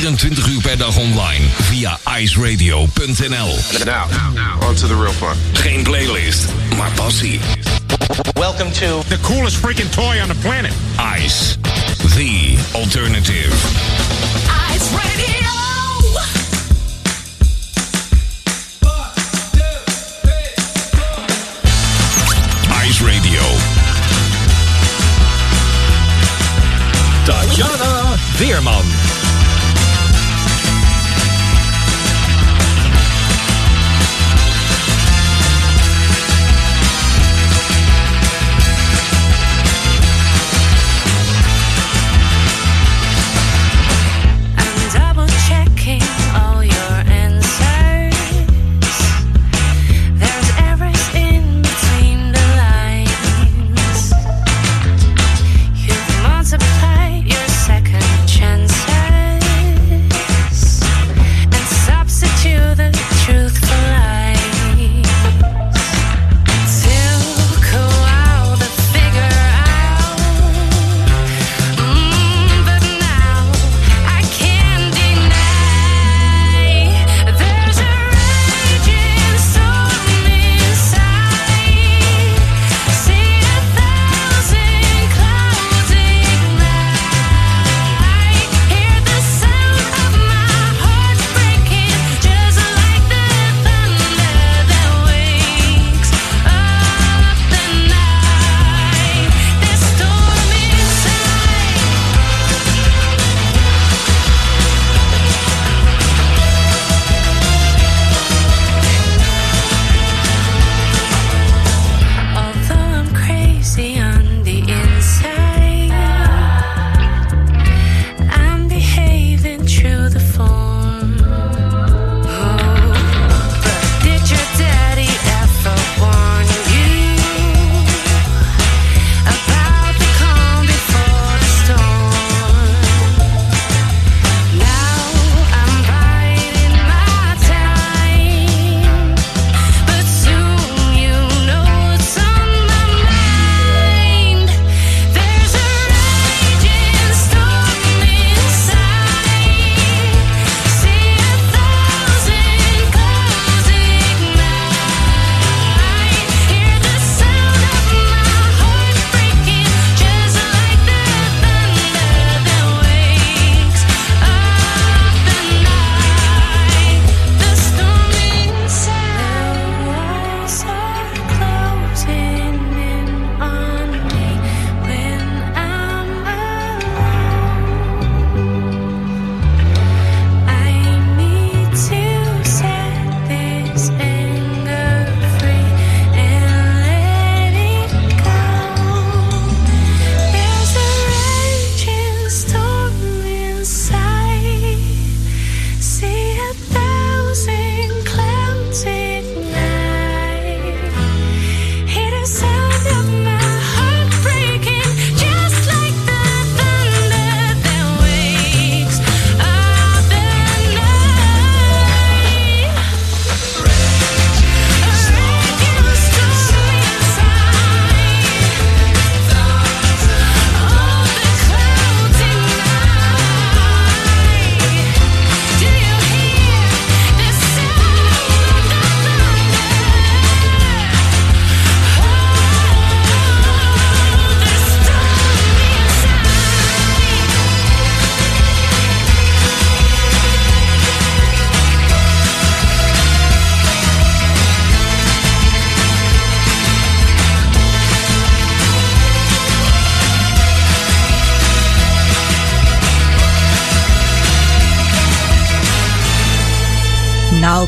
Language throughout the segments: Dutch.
24 uur per dag online via iceradio.nl. Now, on to the real fun. Geen playlist, maar passie. Welcome to the coolest freaking toy on the planet. Ice, the alternative. Ice Radio. Ice Radio. Tatjana Weerman.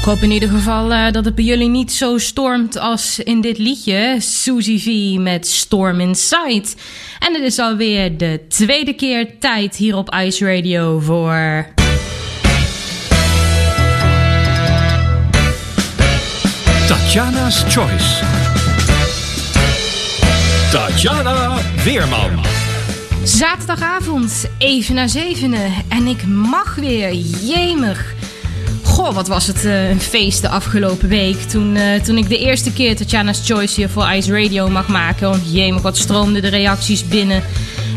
Ik hoop in ieder geval eh, dat het bij jullie niet zo stormt als in dit liedje. Suzy V met Storm Inside. En het is alweer de tweede keer tijd hier op Ice Radio voor... Tatjana's Choice. Tatjana Weerman. Zaterdagavond, even na zevenen. En ik mag weer, jemig. Goh, wat was het eh, een feest de afgelopen week. Toen, eh, toen ik de eerste keer Tatjana's Choice hier voor Ice Radio mag maken. Want jemig, wat stroomden de reacties binnen.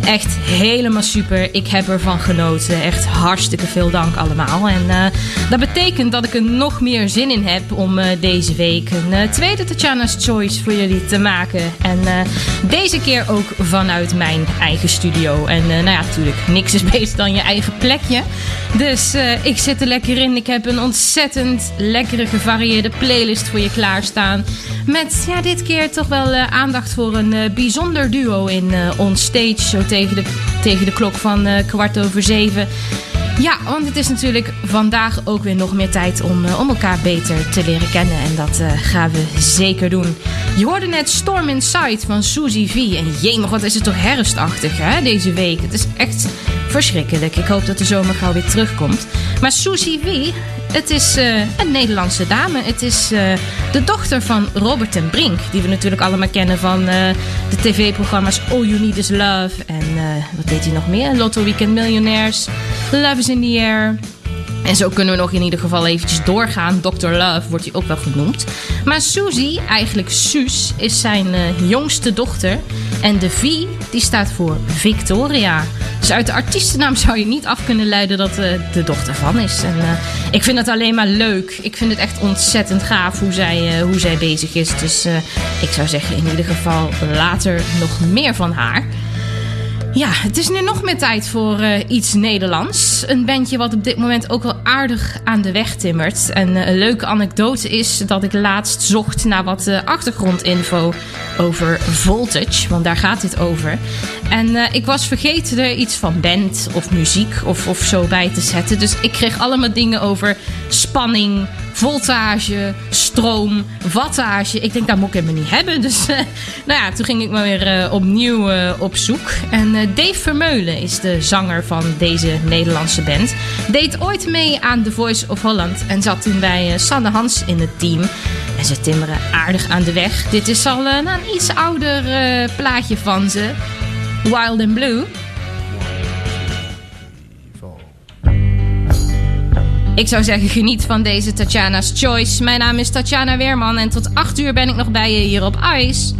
Echt helemaal super. Ik heb ervan genoten. Echt hartstikke veel dank allemaal. En eh, dat betekent dat ik er nog meer zin in heb om eh, deze week een eh, tweede Tatjana's Choice voor jullie te maken. En deze keer ook vanuit mijn eigen studio. En nou ja, natuurlijk, niks is beter dan je eigen plekje. Dus ik zit er lekker in. Ik heb een ontzettend lekkere gevarieerde playlist voor je klaarstaan. Met ja, dit keer toch wel aandacht voor een bijzonder duo in eh On Stage. Tegen de, tegen de klok van eh, kwart over zeven. Ja, want het is natuurlijk vandaag ook weer nog meer tijd om, eh, om elkaar beter te leren kennen. En dat eh, gaan we zeker doen. Je hoorde net Storm Inside van Suzy V. En jemig, wat is het toch herfstachtig hè, deze week. Het is echt verschrikkelijk. Ik hoop dat de zomer gauw weer terugkomt. Maar Suzy V, het is eh, een Nederlandse dame. Het is eh, de dochter van Robert ten Brink. Die we natuurlijk allemaal kennen van eh, de tv-programma's All You Need Is Love. En wat deed hij nog meer? Lotto Weekend Millionaires. Love is in the Air. En zo kunnen we nog in ieder geval eventjes doorgaan. Dr. Love wordt hij ook wel genoemd. Maar Suzy, eigenlijk Suus, is zijn jongste dochter. En de V, die staat voor Victoria. Dus uit de artiestennaam zou je niet af kunnen leiden dat eh, de dochter van is. En eh, ik vind het alleen maar leuk. Ik vind het echt ontzettend gaaf hoe zij, eh, hoe zij bezig is. Dus ik zou zeggen in ieder geval later nog meer van haar. Ja, het is nu nog meer tijd voor iets Nederlands. Een bandje wat op dit moment ook wel aardig aan de weg timmert. En een leuke anekdote is dat ik laatst zocht naar wat achtergrondinfo over Voltage. Want daar gaat dit over. En eh, ik was vergeten er iets van band of muziek of, of zo bij te zetten. Dus ik kreeg allemaal dingen over spanning, voltage, stroom, wattage. Ik denk, dat moet ik helemaal niet hebben. Dus eh, nou ja, toen ging ik maar weer eh, opnieuw op zoek. En Dave Vermeulen is de zanger van deze Nederlandse band. Deed ooit mee aan The Voice of Holland. En zat toen bij Sanne Hans in het team. En ze timmeren aardig aan de weg. Dit is al nou, een iets ouder plaatje van ze. Wild and Blue. Ik zou zeggen, geniet van deze Tatjana's Choice. Mijn naam is Tatjana Weerman en tot 8 uur ben ik nog bij je hier op IJs.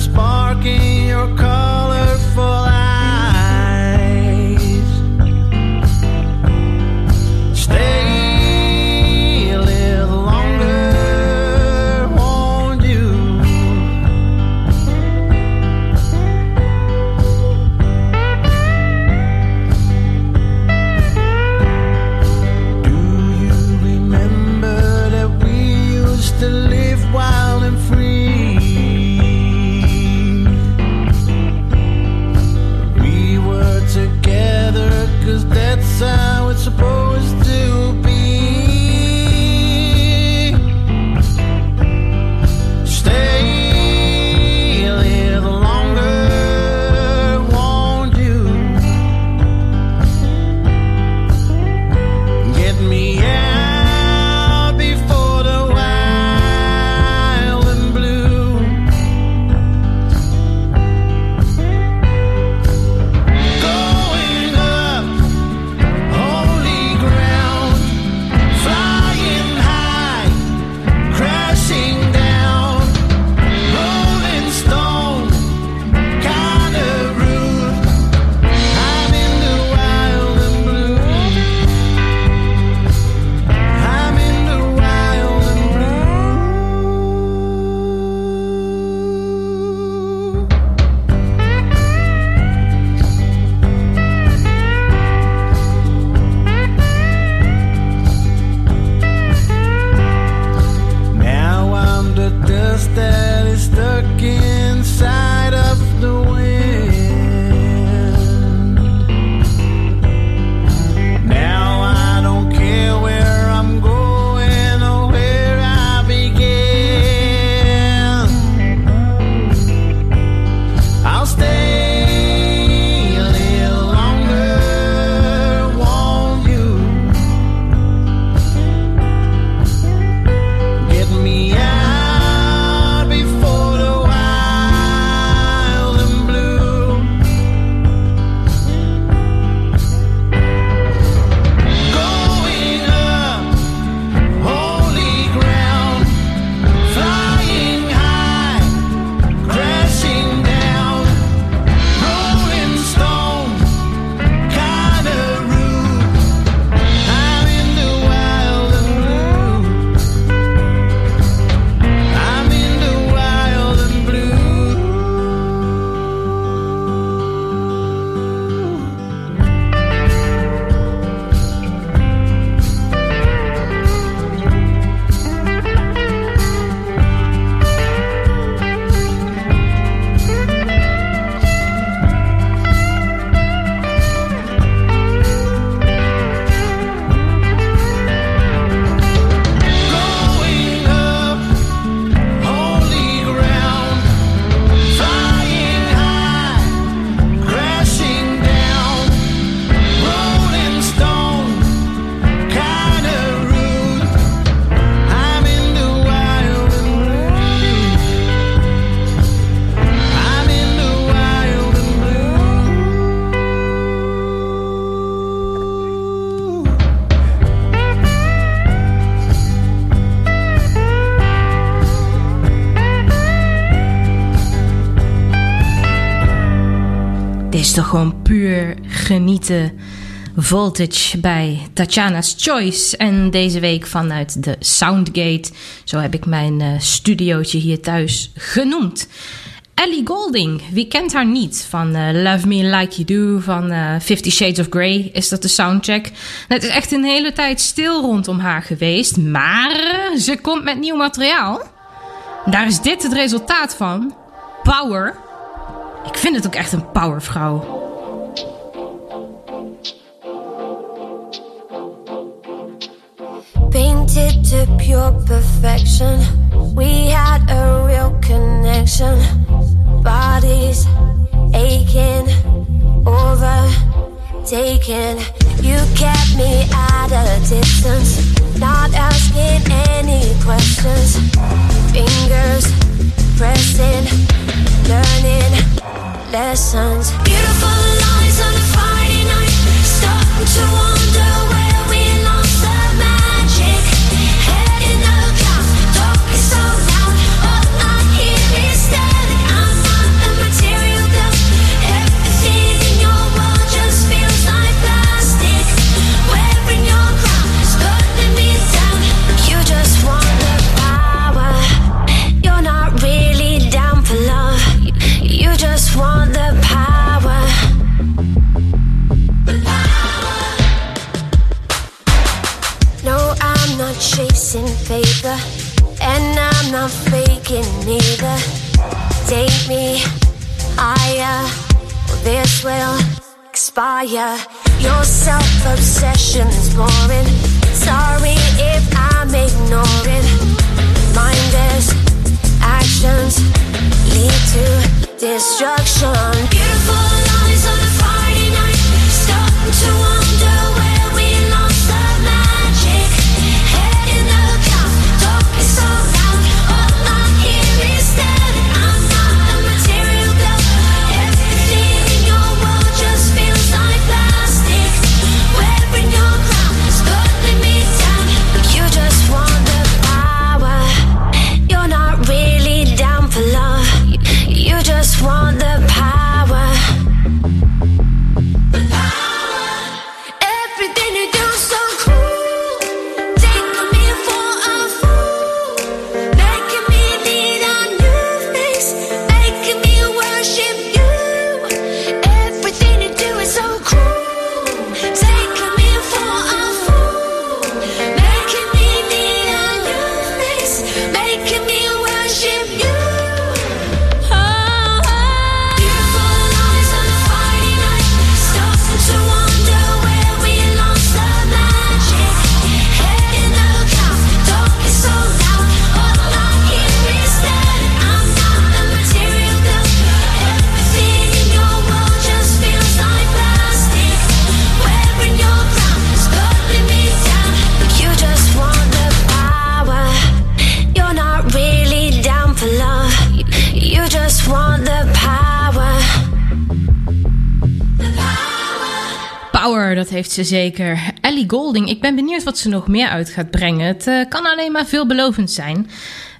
sparking. Dit is toch gewoon puur genieten. Voltage bij Tatjana's Choice. En deze week vanuit de Soundgate. Zo heb ik mijn eh, studiootje hier thuis genoemd. Ellie Golding, wie kent haar niet? Van eh, Love Me Like You Do, van eh, Fifty Shades of Grey is dat de soundcheck. Nou, het is echt een hele tijd stil rondom haar geweest, maar ze komt met nieuw materiaal. Daar is dit het resultaat van. Power. Ik vind het ook echt een powervrouw. Painted to pure perfection. We had a real connection. Bodies aching, overtaken. You kept me at a distance, not asking any questions. Fingers pressing, learning lessons. Beautiful lines on a Friday night. Starting to faking either. Take me higher, or this will expire. Your self obsession's boring. Sorry if I'm ignoring. Ze zeker. Ellie Golding, ik ben benieuwd wat ze nog meer uit gaat brengen. Het eh, kan alleen maar veelbelovend zijn.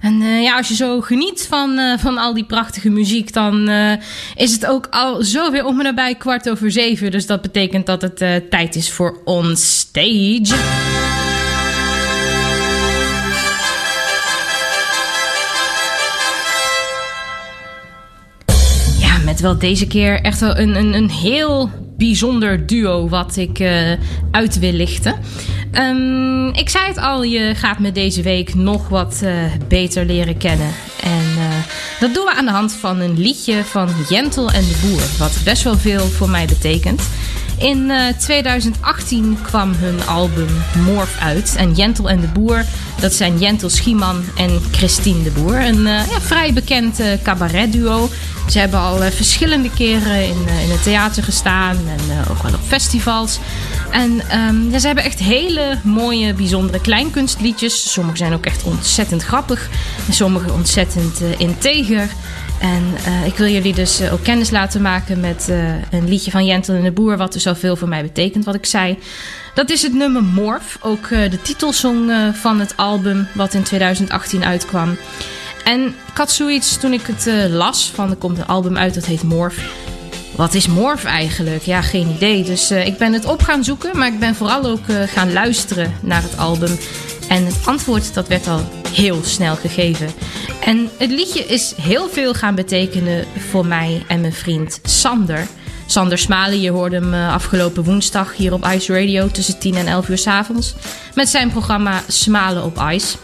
En eh, ja, als je zo geniet van, eh, van al die prachtige muziek, dan is het ook al zo weer om en nabij kwart over zeven. Dus dat betekent dat het tijd is voor On Stage. Ja, met wel deze keer echt wel een, een, een heel bijzonder duo wat ik eh, uit wil lichten. Ehm, ik zei het al, je gaat me deze week nog wat eh, beter leren kennen. En eh, dat doen we aan de hand van een liedje van Jentel en de Boer, wat best wel veel voor mij betekent. In eh, 2018 kwam hun album Morph uit. En Jentel en de Boer, dat zijn Jentel Schieman en Christine de Boer. Een eh, ja, vrij bekend eh, cabaretduo. Ze hebben al eh, verschillende keren in, eh, in het theater gestaan en eh, ook wel op festivals. En ehm, ja, ze hebben echt hele mooie, bijzondere kleinkunstliedjes. Sommige zijn ook echt ontzettend grappig. En sommige ontzettend eh, integer. En eh, ik wil jullie dus eh, ook kennis laten maken met eh, een liedje van Jentel en de Boer, wat dus zoveel voor mij betekent, wat ik zei. Dat is het nummer Morph, ook de titelsong van het album, wat in 2018 uitkwam. En ik had zoiets toen ik het las, van er komt een album uit dat heet Morph. Wat is morf eigenlijk? Ja, geen idee. Dus ik ben het op gaan zoeken, maar ik ben vooral ook gaan luisteren naar het album. En het antwoord dat werd al heel snel gegeven. En het liedje is heel veel gaan betekenen voor mij en mijn vriend Sander. Sander Smalen, je hoorde hem eh, afgelopen woensdag hier op Ice Radio tussen 10 en 11 uur s avonds. Met zijn programma Smalen op Ice.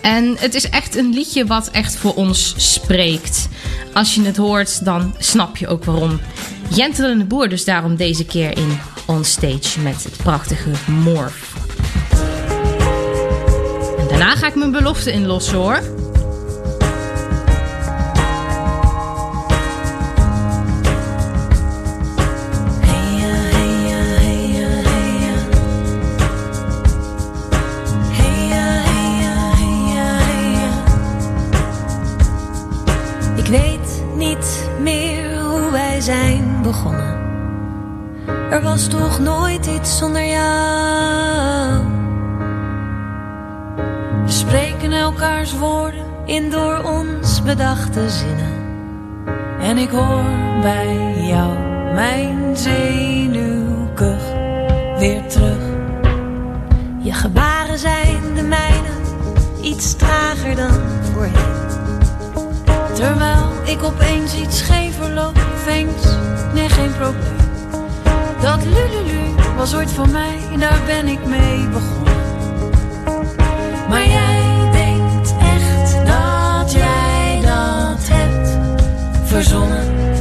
En het is echt een liedje wat echt voor ons spreekt. Als je het hoort, dan snap je ook waarom. Jentelende Boer dus daarom deze keer in On Stage met het prachtige Morph. Daarna ga ik mijn belofte inlossen hoor. Ik weet niet meer hoe wij zijn begonnen. Er was toch nooit iets zonder jou. Elkaars woorden in door ons bedachte zinnen. En ik hoor bij jou mijn zenuwkuch weer terug. Je gebaren zijn de mijne, iets trager dan voorheen. Terwijl ik opeens iets schever loop, eens, nee geen probleem. Dat lululu was ooit van mij, daar ben ik mee begonnen. Maar jij verzonnen.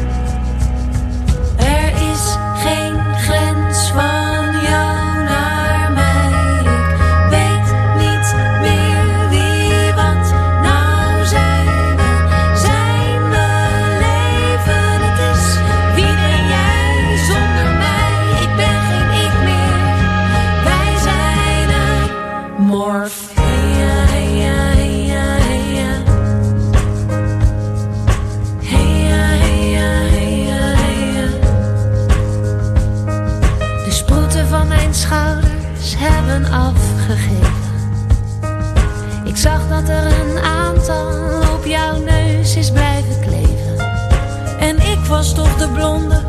Toch de blonde,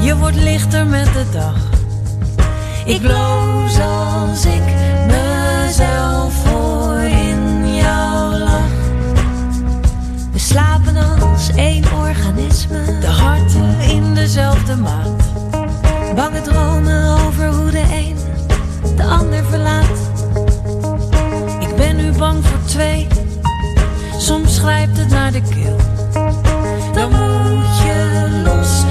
je wordt lichter met de dag. Ik bloos als ik mezelf hoor in jouw lach. We slapen als één organisme, de harten in dezelfde maat. Bange dromen over hoe de een de ander verlaat. Ik ben nu bang voor twee, soms grijpt het naar de keel. Dan moet je los,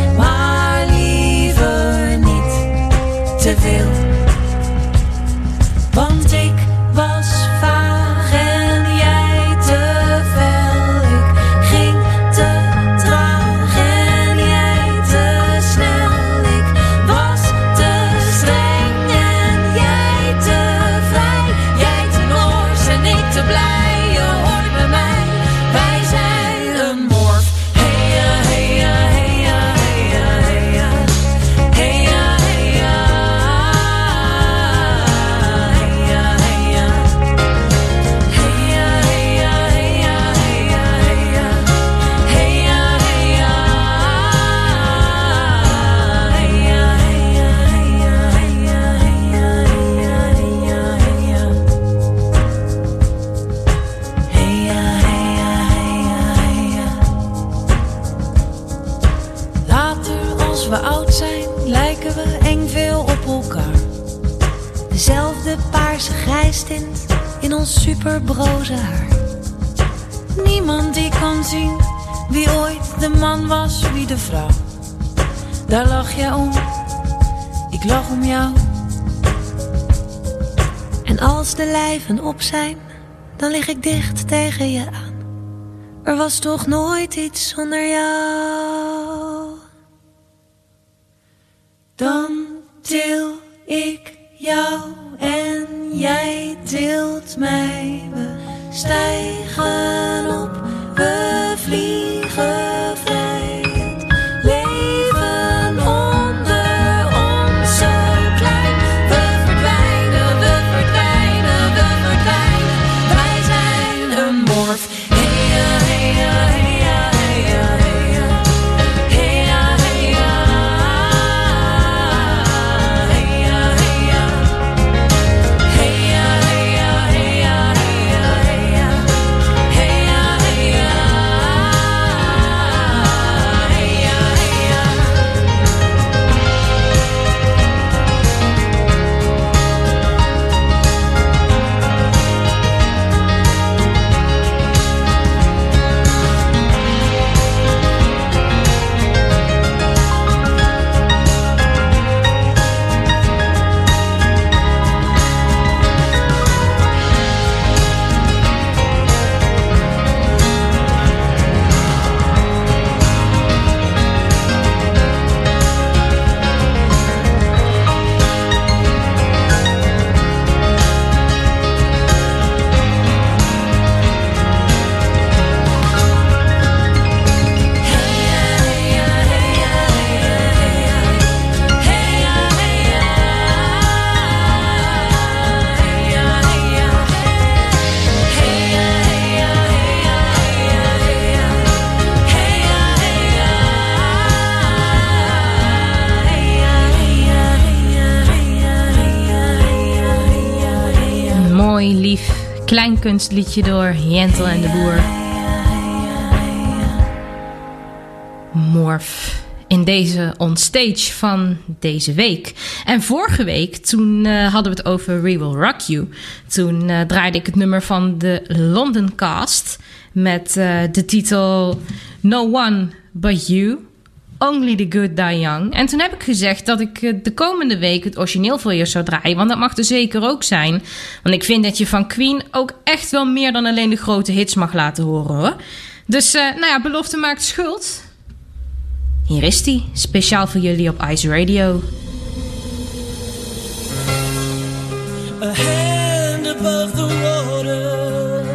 ons superbroze haar. Niemand die kan zien wie ooit de man was, wie de vrouw. Daar lach jij om, ik lach om jou. En als de lijven op zijn, dan lig ik dicht tegen je aan. Er was toch nooit iets zonder jou. Jij tilt mij. We stijgen Kleinkunstliedje door Jentel en de Boer. Morph. In deze onstage van deze week. En vorige week, toen eh, hadden we het over We Will Rock You. Toen eh, draaide ik het nummer van de London Cast. Met eh, de titel No One But You. Only the Good Die Young. En toen heb ik gezegd dat ik eh, de komende week het origineel voor je zou draaien. Want dat mag er zeker ook zijn. Want ik vind dat je van Queen ook echt wel meer dan alleen de grote hits mag laten horen hoor. Dus eh, nou ja, belofte maakt schuld. Hier is die, speciaal voor jullie op Ice Radio. a hand above the water,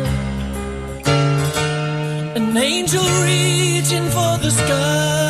an angel reaching for the sky.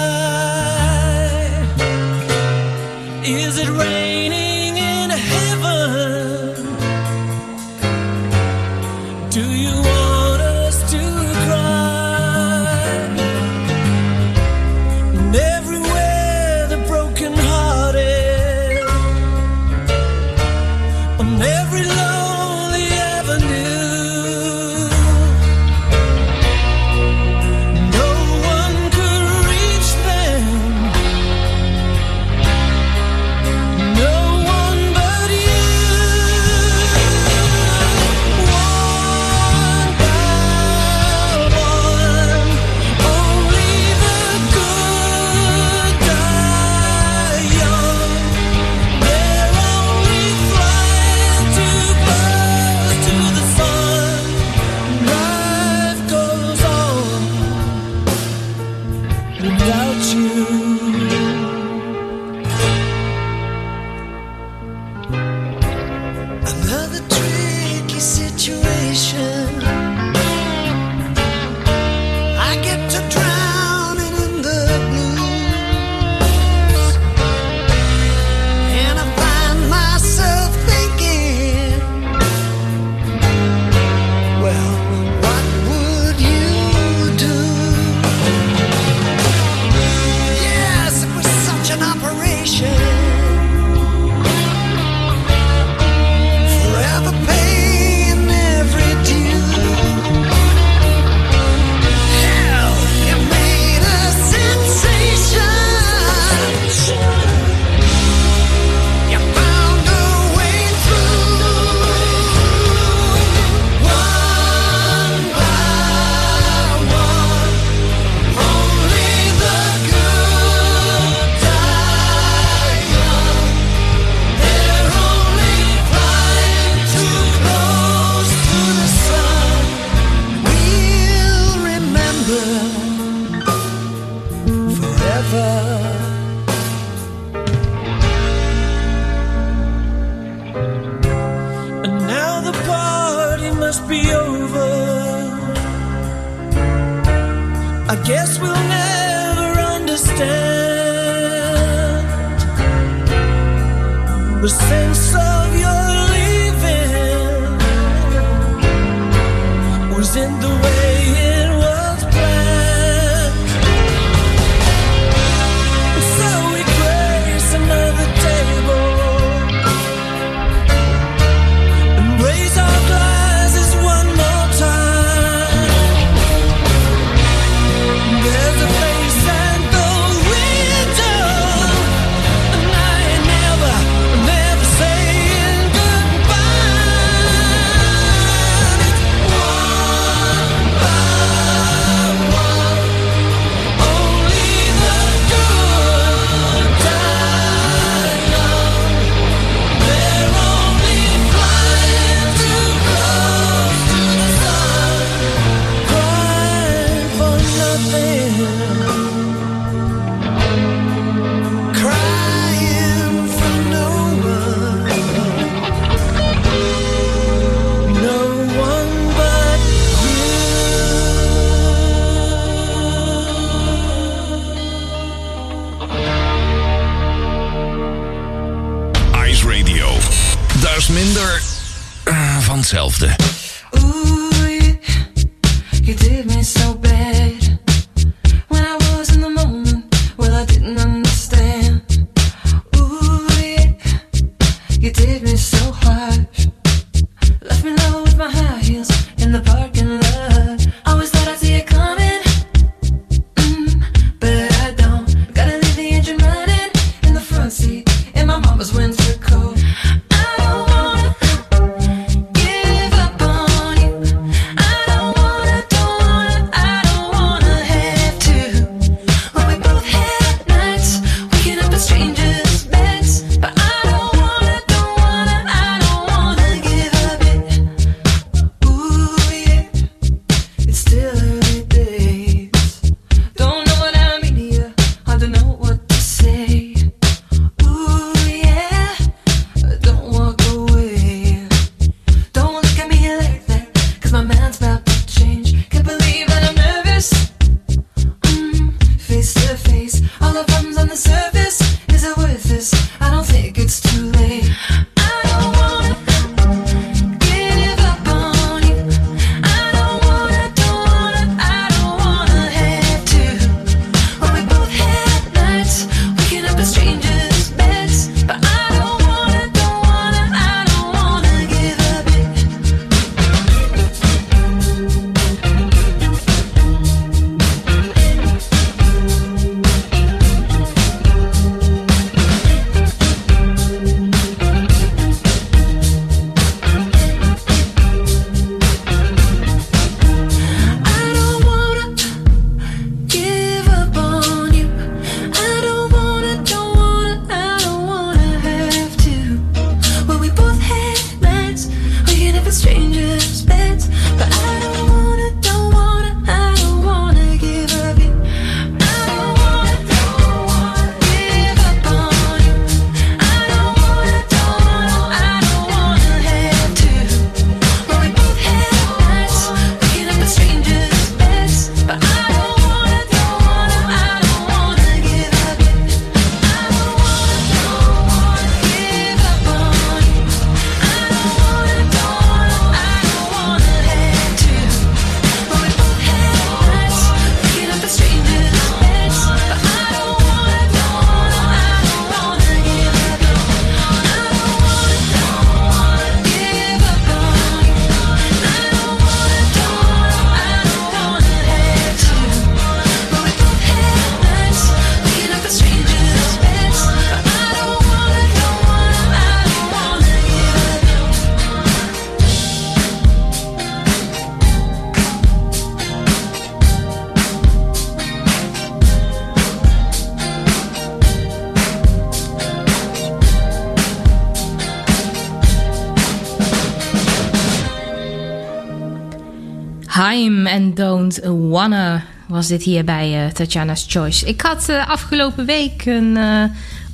I'm and Don't Wanna was dit hier bij eh, Tatjana's Choice. Ik had eh, afgelopen week een eh,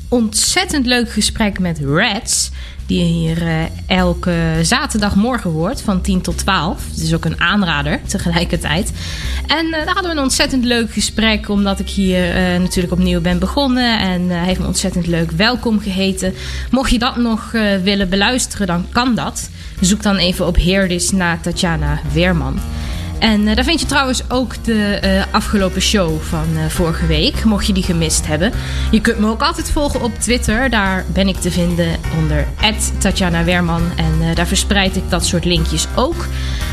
ontzettend leuk gesprek met Reds. Die je hier elke zaterdagmorgen hoort van 10 tot 12. Het is ook een aanrader tegelijkertijd. En daar hadden we een ontzettend leuk gesprek. Omdat ik hier natuurlijk opnieuw ben begonnen. En hij heeft me ontzettend leuk welkom geheten. Mocht je dat nog willen beluisteren, dan kan dat. Zoek dan even op Heer This na Tatjana Weerman. En eh, daar vind je trouwens ook de eh, afgelopen show van eh, vorige week, mocht je die gemist hebben. Je kunt me ook altijd volgen op Twitter. Daar ben ik te vinden onder Tatjana Werman. En daar verspreid ik dat soort linkjes ook.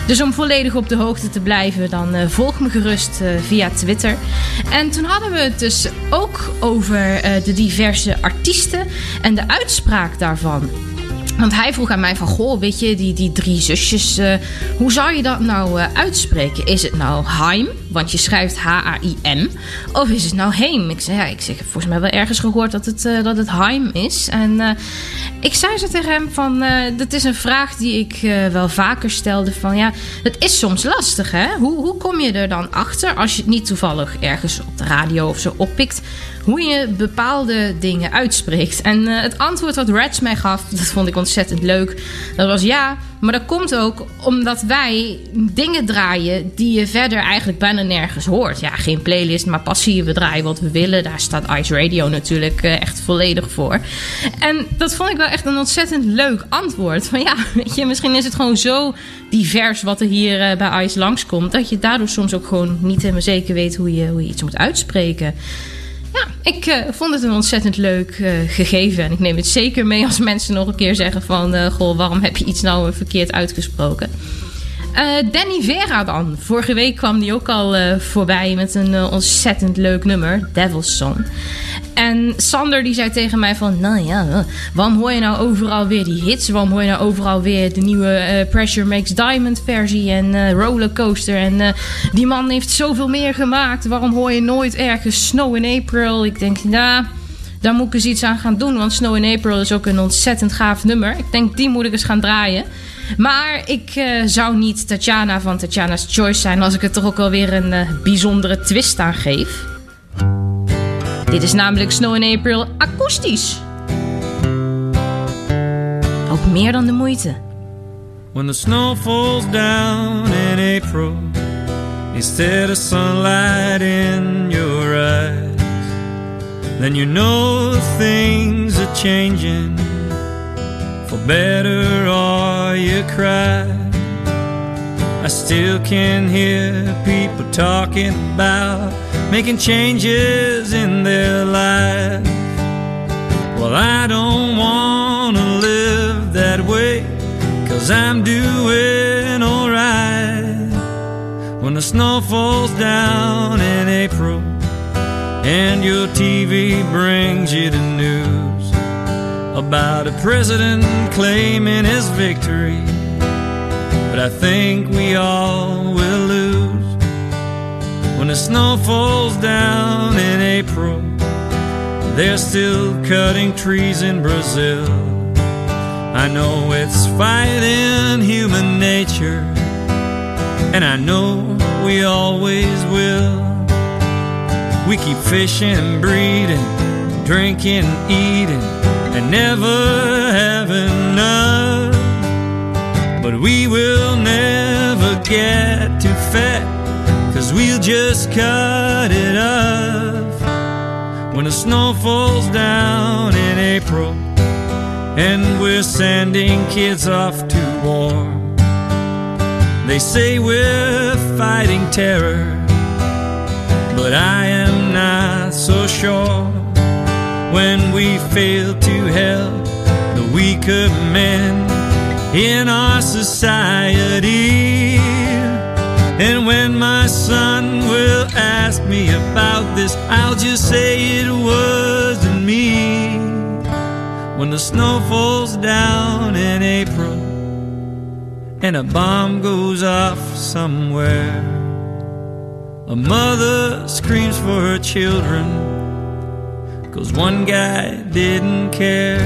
Dus om volledig op de hoogte te blijven, dan volg me gerust via Twitter. En toen hadden we het dus ook over de diverse artiesten en de uitspraak daarvan. Want hij vroeg aan mij van, goh, weet je, die, die drie zusjes, eh, hoe zou je dat nou eh, uitspreken? Is het nou Haim, want je schrijft H-A-I-M, of is het nou Heem? Ik zei, ja, ik zeg, volgens mij wel ergens gehoord dat het, eh, dat het Haim is. En eh, ik zei zo tegen hem van, eh, dat is een vraag die ik wel vaker stelde van, ja, het is soms lastig, hè? Hoe, hoe kom je er dan achter als je het niet toevallig ergens op de radio of zo oppikt? hoe je bepaalde dingen uitspreekt. En het antwoord wat Reds mij gaf, dat vond ik ontzettend leuk. Dat was ja, maar dat komt ook omdat wij dingen draaien die je verder eigenlijk bijna nergens hoort. Ja, geen playlist, maar passieve draaien wat we willen. Daar staat Ice Radio natuurlijk eh, echt volledig voor. En dat vond ik wel echt een ontzettend leuk antwoord. Van ja, weet je, misschien is het gewoon zo divers wat er hier eh, bij Ice langskomt. Dat je daardoor soms ook gewoon niet helemaal zeker weet hoe je, hoe je iets moet uitspreken. Ja, ik eh, vond het een ontzettend leuk eh, gegeven. En ik neem het zeker mee als mensen nog een keer zeggen van... eh, goh, waarom heb je iets nou verkeerd uitgesproken? Eh, Danny Vera dan. Vorige week kwam die ook al eh, voorbij met een eh, ontzettend leuk nummer. Devil's Song. En Sander die zei tegen mij van... Nou ja, waarom hoor je nou overal weer die hits? Waarom hoor je nou overal weer de nieuwe Pressure Makes Diamond versie en Rollercoaster? En die man heeft zoveel meer gemaakt. Waarom hoor je nooit ergens Snow in April? Ik denk, nou... Daar moet ik eens iets aan gaan doen. Want Snow in April is ook een ontzettend gaaf nummer. Ik denk, die moet ik eens gaan draaien. Maar ik eh, zou niet Tatjana van Tatjana's Choice zijn... als ik er toch ook alweer een eh, bijzondere twist aan geef. Dit is namelijk Snow in April akoestisch. Ook meer dan de moeite. When the snow falls down in April, instead of sunlight in your eyes, then you know things are changing for better or you cry. I still can hear people talking about making changes in their life. Well, I don't want to live that way, cause I'm doing alright. When the snow falls down in April, and your TV brings you the news about a president claiming his victory. But I think we all will lose when the snow falls down in April. They're still cutting trees in Brazil. I know it's fighting human nature, and I know we always will. We keep fishing, breeding, drinking, eating, and never have enough. But we will never get too fat, cause we'll just cut it off. When the snow falls down in April, and we're sending kids off to war. They say we're fighting terror, but I am not so sure. When we fail to help the weaker men in our society, and when my son will ask me about this, I'll just say it wasn't me. When the snow falls down in April and a bomb goes off somewhere. A mother screams for her children, Cause one guy didn't care.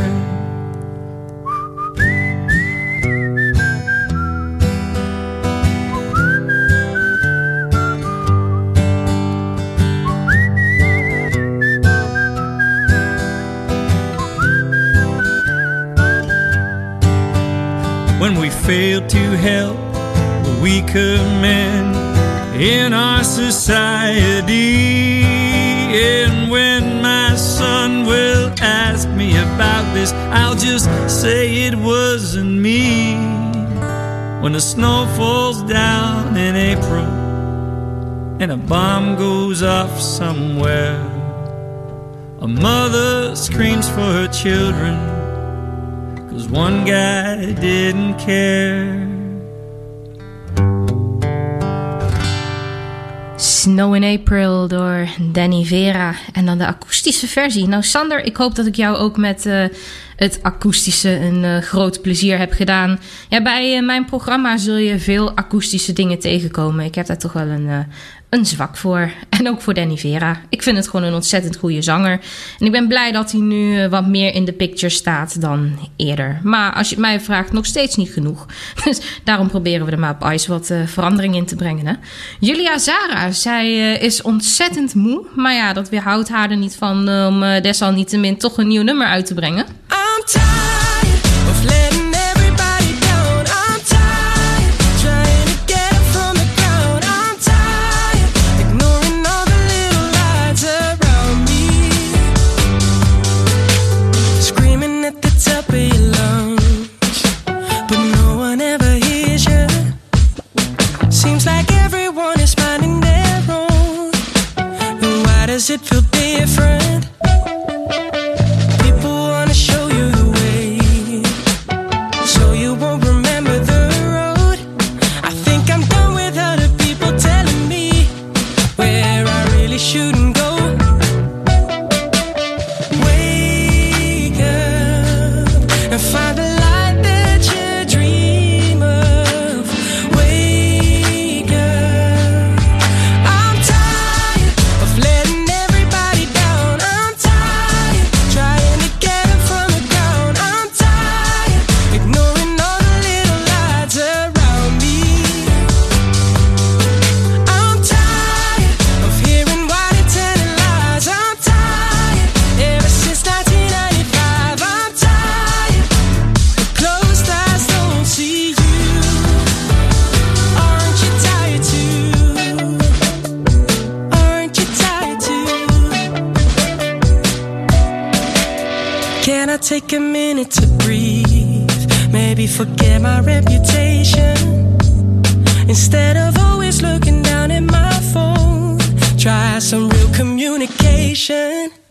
When we fail to help the weaker men in our society, and when son will ask me about this, I'll just say it wasn't me. When the snow falls down in April and a bomb goes off somewhere, a mother screams for her children, cause one guy didn't care. Snow in April door Danny Vera. En dan de akoestische versie. Nou, Sander, ik hoop dat ik jou ook met eh, het akoestische een eh, groot plezier heb gedaan. Ja, bij eh, mijn programma zul je veel akoestische dingen tegenkomen. Ik heb daar toch wel een, een zwak voor. En ook voor Danny Vera. Ik vind het gewoon een ontzettend goede zanger. En ik ben blij dat hij nu eh, wat meer in de picture staat dan eerder. Maar als je het mij vraagt, nog steeds niet genoeg. Dus daarom proberen we er maar op Ice wat eh, verandering in te brengen. Hè? Julia Zara, zij eh, is ontzettend moe. Maar ja, dat weerhoudt haar er niet van om desalniettemin toch een nieuw nummer uit te brengen. I'm tired of does it feel take a minute to breathe? Maybe forget my reputation. Instead of always looking down at my phone, try some real communication.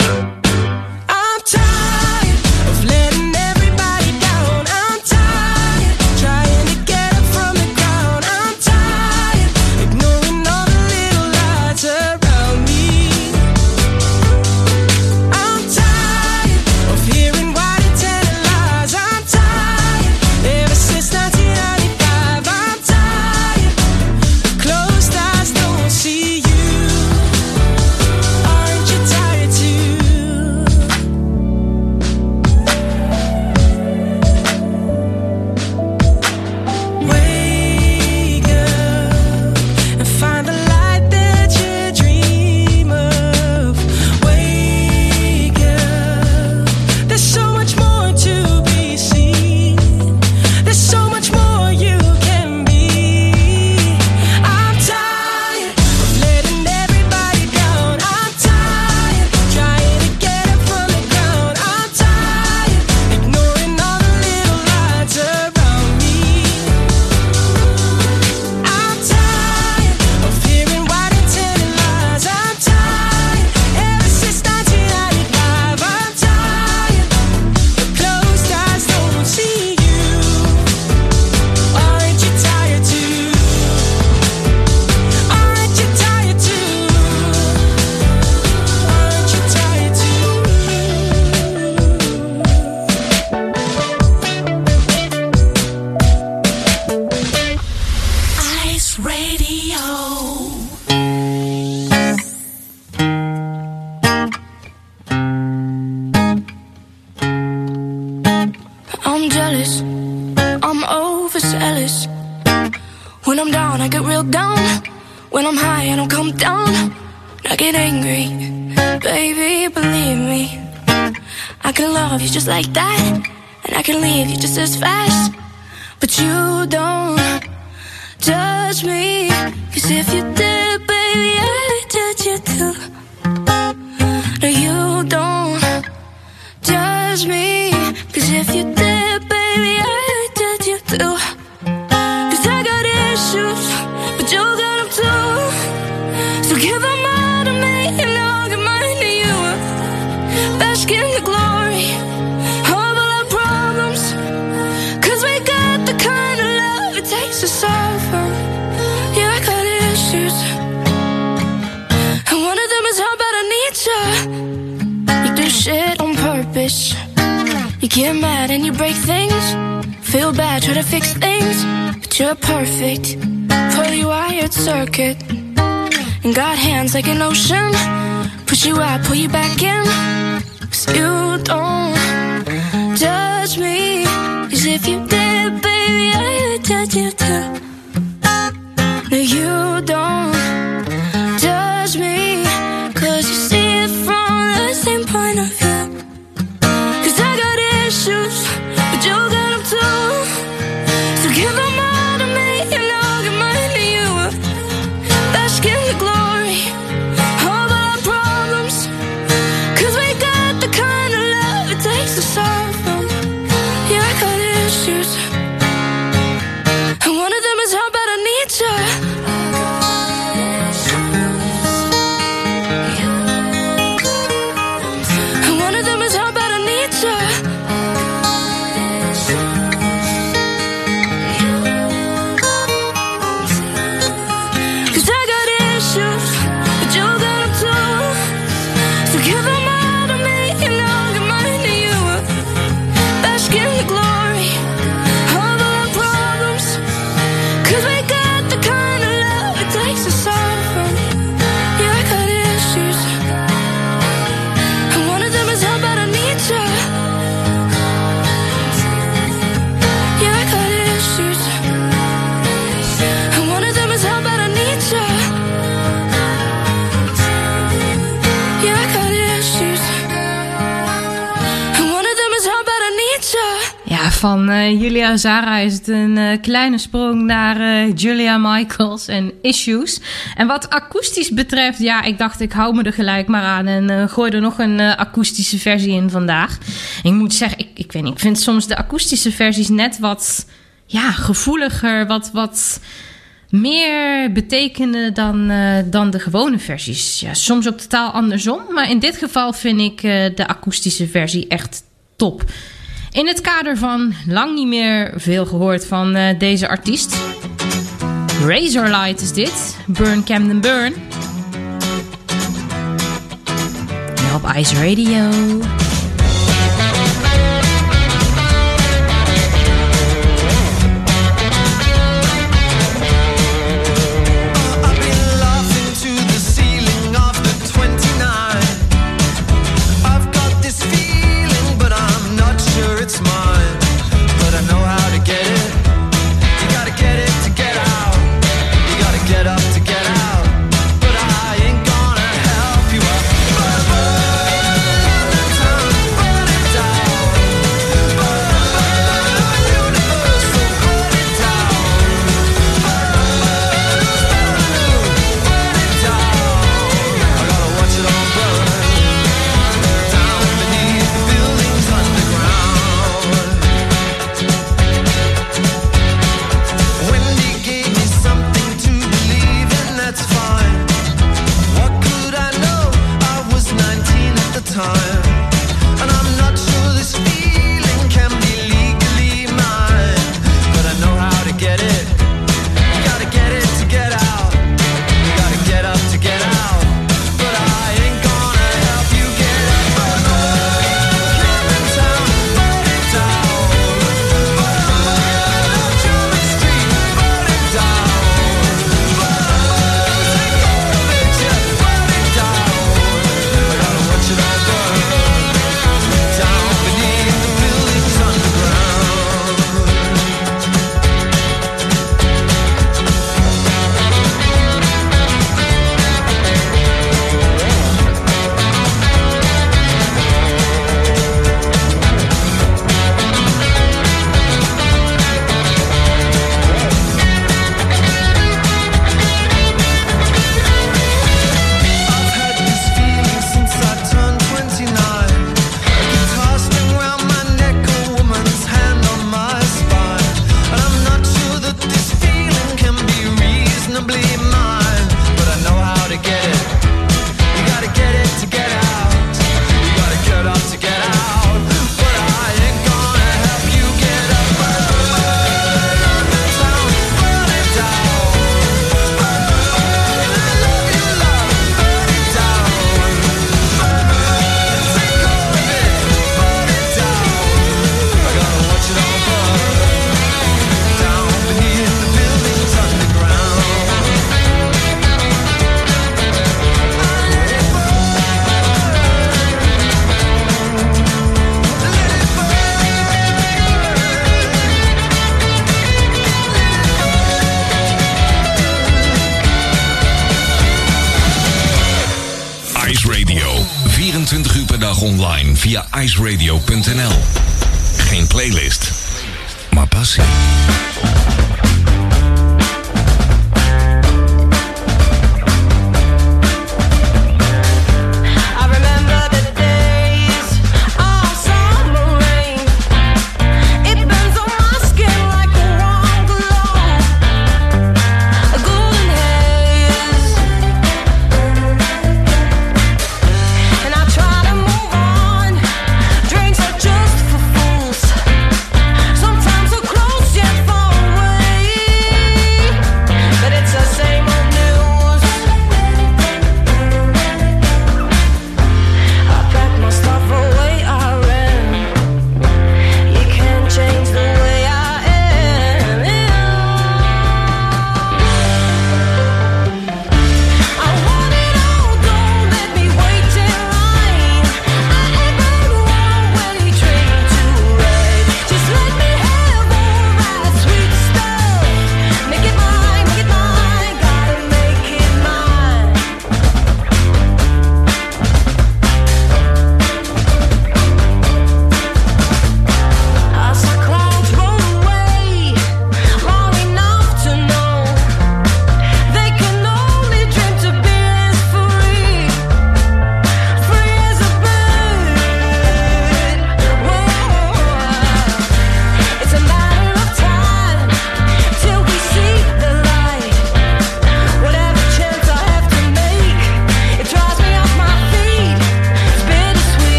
Van eh, Julia Zara is het een eh, kleine sprong naar eh, Julia Michaels en Issues. En wat akoestisch betreft, ja, ik dacht ik hou me er gelijk maar aan en gooi er nog een akoestische versie in vandaag. Ik moet zeggen, ik, ik weet niet, ik vind soms de akoestische versies net wat ja, gevoeliger, wat, wat meer betekenen dan, dan de gewone versies. Ja, soms ook totaal andersom, maar in dit geval vind ik de akoestische versie echt top. In het kader van lang niet meer veel gehoord van eh, deze artiest. Razorlight is dit. Burn Camden Burn. Op Ice Radio.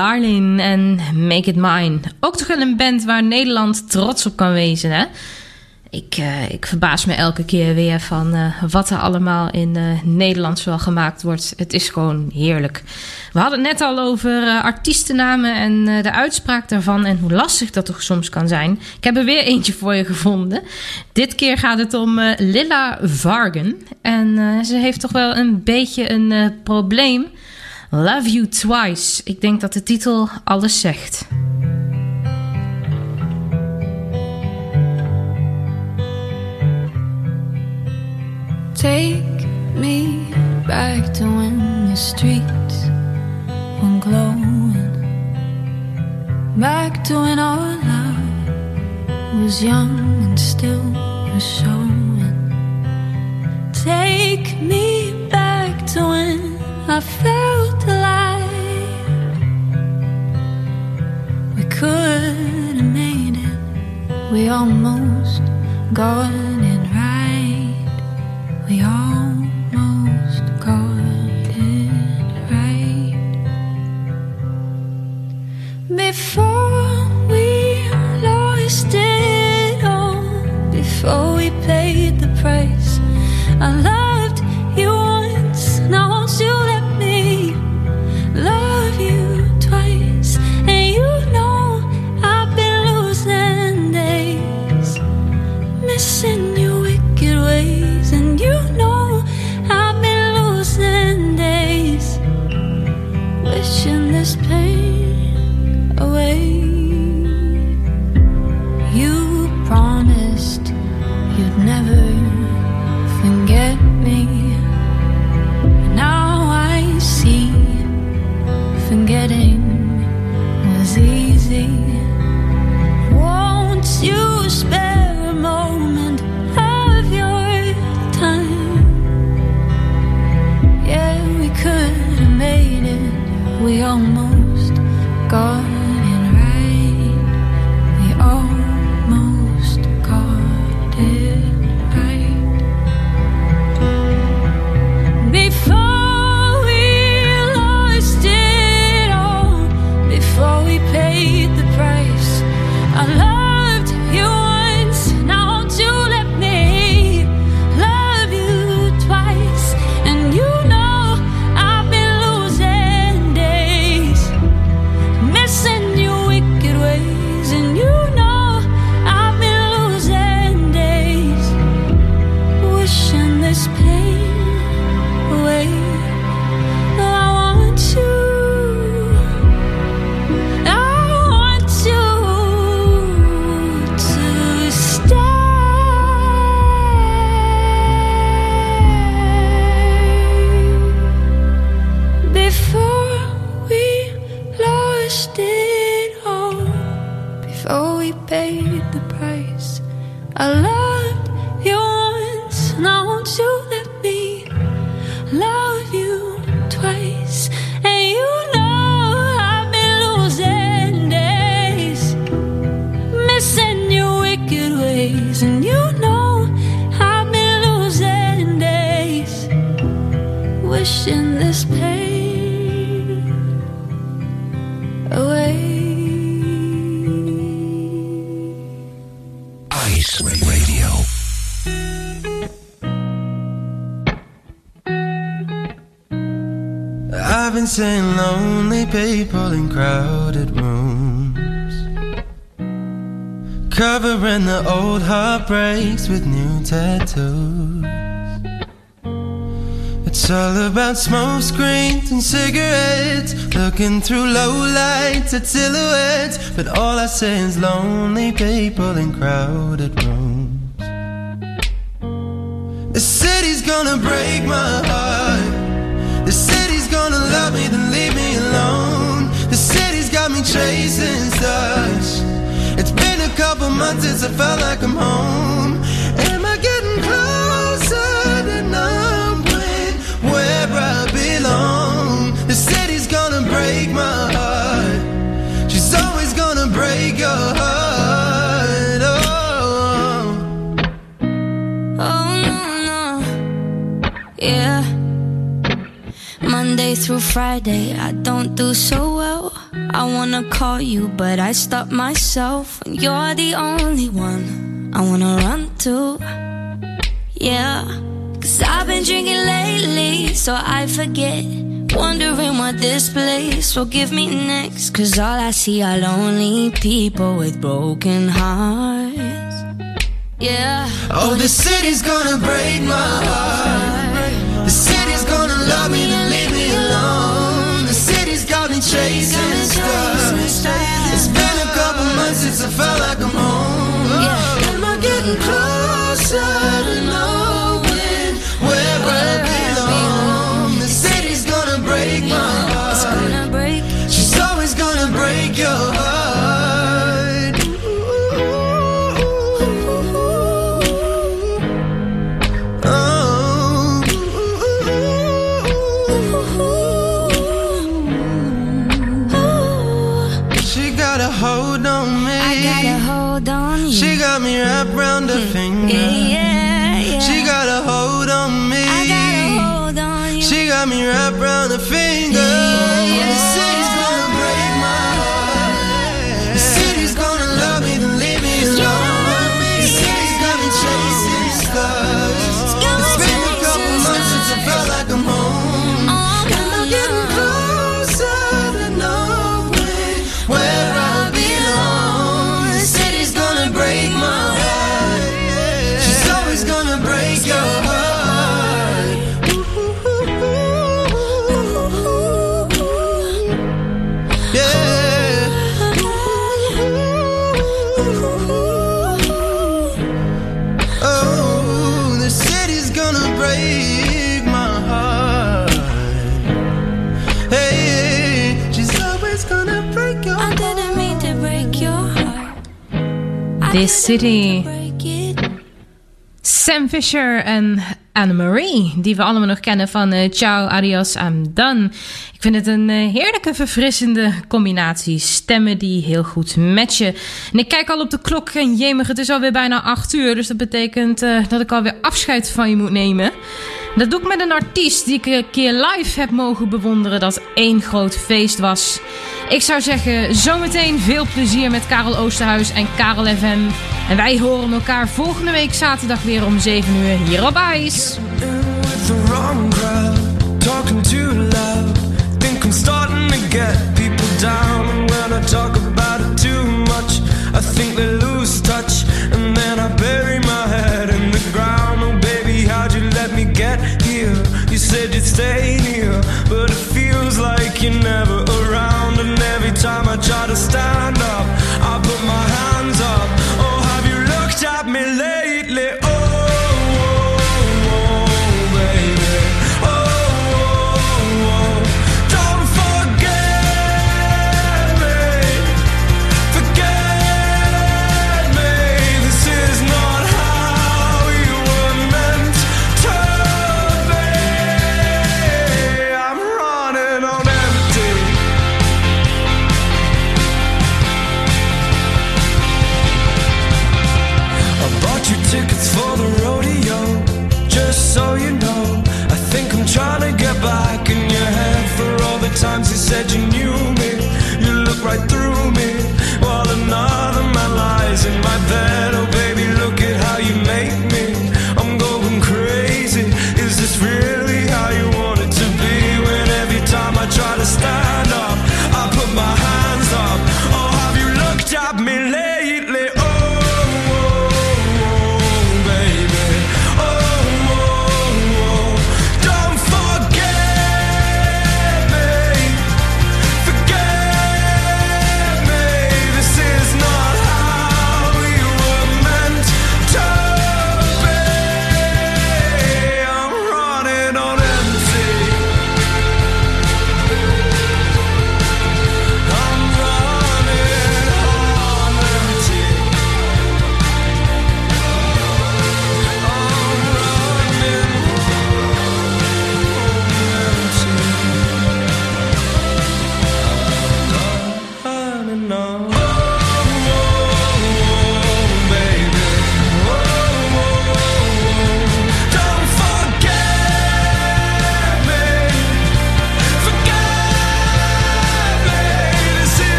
Darling en Make It Mine. Ook toch wel een band waar Nederland trots op kan wezen, hè? Ik, eh, ik verbaas me elke keer weer van eh, wat er allemaal in uh, Nederland wel gemaakt wordt. Het is gewoon heerlijk. We hadden het net al over artiestennamen en de uitspraak daarvan en hoe lastig dat toch soms kan zijn. Ik heb er weer eentje voor je gevonden. Dit keer gaat het om Lilla Vargen. En ze heeft toch wel een beetje een probleem Love You Twice. Ik denk dat de titel alles zegt. Take me back to when the streets were glowing. Back to when our love was young and still was showing. Take me back to when I felt could have made it. We almost got heartbreaks with new tattoos. It's all about smoke screens and cigarettes, looking through low lights at silhouettes. But all I see is lonely people in crowded rooms. The city's gonna break my heart. The city's gonna love me, then leave me alone. The city's got me chasing stars. Couple months since I felt like I'm home. Am I getting closer to knowing where I belong? The city's gonna break my heart. She's always gonna break your heart. Oh. Oh no, no, yeah. Monday through Friday, I don't do so well. I wanna call you, but I stop myself. And you're the only one I wanna run to. Yeah, cause I've been drinking lately, so I forget. Wondering what this place will give me next. Cause all I see are lonely people with broken hearts. Yeah. Oh, the city's gonna break my heart. The city's gonna love me chasing stars. It's been a couple months since I felt like I'm home. Am I getting closer This City. Sam Fisher en Anne-Marie, die we allemaal nog kennen van eh, Ciao, Adios, I'm Done. Ik vind het een eh, heerlijke, verfrissende combinatie. Stemmen die heel goed matchen. En ik kijk al op de klok en jemig, het is alweer bijna 8 uur. Dus dat betekent eh, dat ik alweer afscheid van je moet nemen. Dat doe ik met een artiest die ik een keer live heb mogen bewonderen. Dat één groot feest was. Ik zou zeggen, zometeen veel plezier met Karel Oosterhuis en Karel FM. En wij horen elkaar volgende week zaterdag weer om 7 uur hier op IJs. I think lose touch. Said you'd stay near, but it feels like you're never around. And every time I try to stand up,